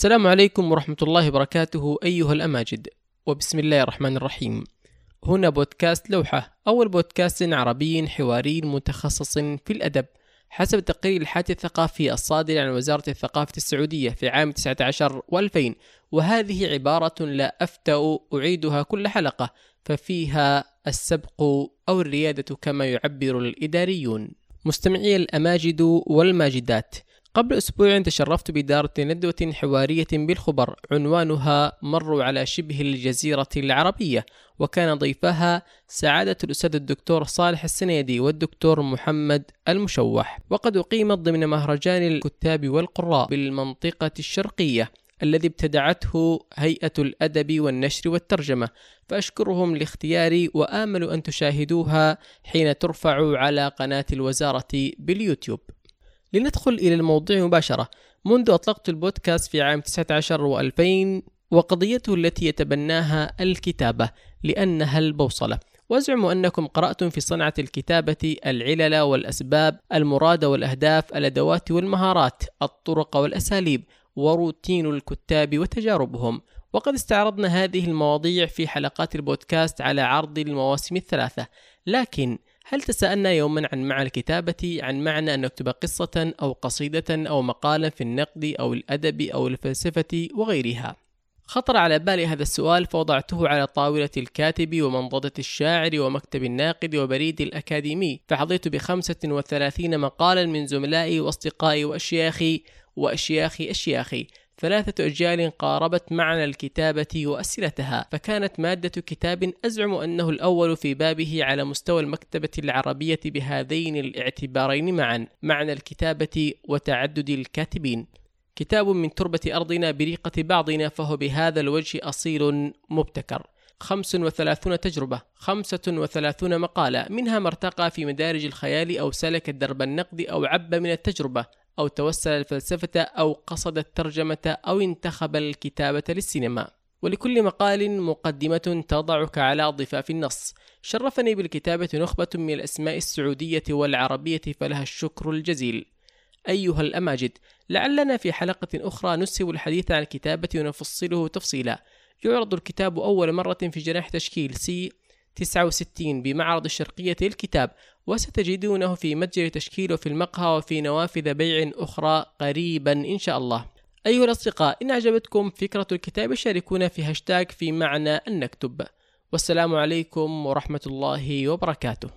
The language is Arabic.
السلام عليكم ورحمة الله وبركاته أيها الأماجد. وبسم الله الرحمن الرحيم. هنا بودكاست لوحة أول بودكاست عربي حواري متخصص في الأدب حسب تقرير الحادث الثقافي الصادر عن وزارة الثقافة السعودية في عام 19 و2000 وهذه عبارة لا أفتأ أعيدها كل حلقة ففيها السبق أو الريادة كما يعبر الإداريون. مستمعي الأماجد والماجدات قبل أسبوع تشرفت بدارة ندوة حوارية بالخبر. عنوانها مروا على شبه الجزيرة العربية. وكان ضيفها سعادة الأستاذ الدكتور صالح السنيدي والدكتور محمد المشوح. وقد أقيمت ضمن مهرجان الكتاب والقراء بالمنطقة الشرقية الذي ابتدعته هيئة الأدب والنشر والترجمة. فأشكرهم لاختياري وآمل أن تشاهدوها حين ترفع على قناة الوزارة باليوتيوب. لندخل إلى الموضوع مباشرة. منذ أطلقت البودكاست في عام 19 و2000 وقضيته التي يتبناها الكتابة لأنها البوصلة. وأزعم أنكم قرأتم في صنعة الكتابة العلل والأسباب المراد والأهداف الأدوات والمهارات الطرق والأساليب وروتين الكتاب وتجاربهم. وقد استعرضنا هذه المواضيع في حلقات البودكاست على عرض المواسم الثلاثة. لكن هل تساءلنا يوما عن معنى الكتابة عن معنى أن نكتب قصة أو قصيدة أو مقالا في النقد أو الأدب أو الفلسفة وغيرها. خطر على بالي هذا السؤال فوضعته على طاولة الكاتب ومنضدة الشاعر ومكتب الناقد وبريد الأكاديمي. فحظيت بخمسة وثلاثين مقالا من زملائي وأصدقائي وأشياخي وأشياخ أشياخي. ثلاثة أجيال قاربت معنى الكتابة وأسئلتها فكانت مادة كتاب أزعم أنه الأول في بابه على مستوى المكتبة العربية بهذين الاعتبارين معا معنى الكتابة وتعدد الكاتبين. كتاب من تربة أرضنا بريقة بعضنا فهو بهذا الوجه أصيل مبتكر. خمس وثلاثون تجربة خمسة وثلاثون مقالة منها ما ارتقى في مدارج الخيال أو سلك الدرب النقد أو عب من التجربة. أو توسل الفلسفة أو قصد الترجمة أو انتخب الكتابة للسينما. ولكل مقال مقدمة تضعك على ضفاف النص. شرفني بالكتابة نخبة من الأسماء السعودية والعربية فلها الشكر الجزيل. أيها الأماجد لعلنا في حلقة أخرى نسهب الحديث عن الكتابة ونفصله تفصيلا. يعرض الكتاب أول مرة في جناح تشكيل سي 69 بمعرض الشرقية للكتاب وستجدونه في متجر تشكيل وفي المقهى وفي نوافذ بيع أخرى قريبا إن شاء الله. أيها الأصدقاء إن أعجبتكم فكرة الكتاب شاركونا في هاشتاج في معنى أن نكتب والسلام عليكم ورحمة الله وبركاته.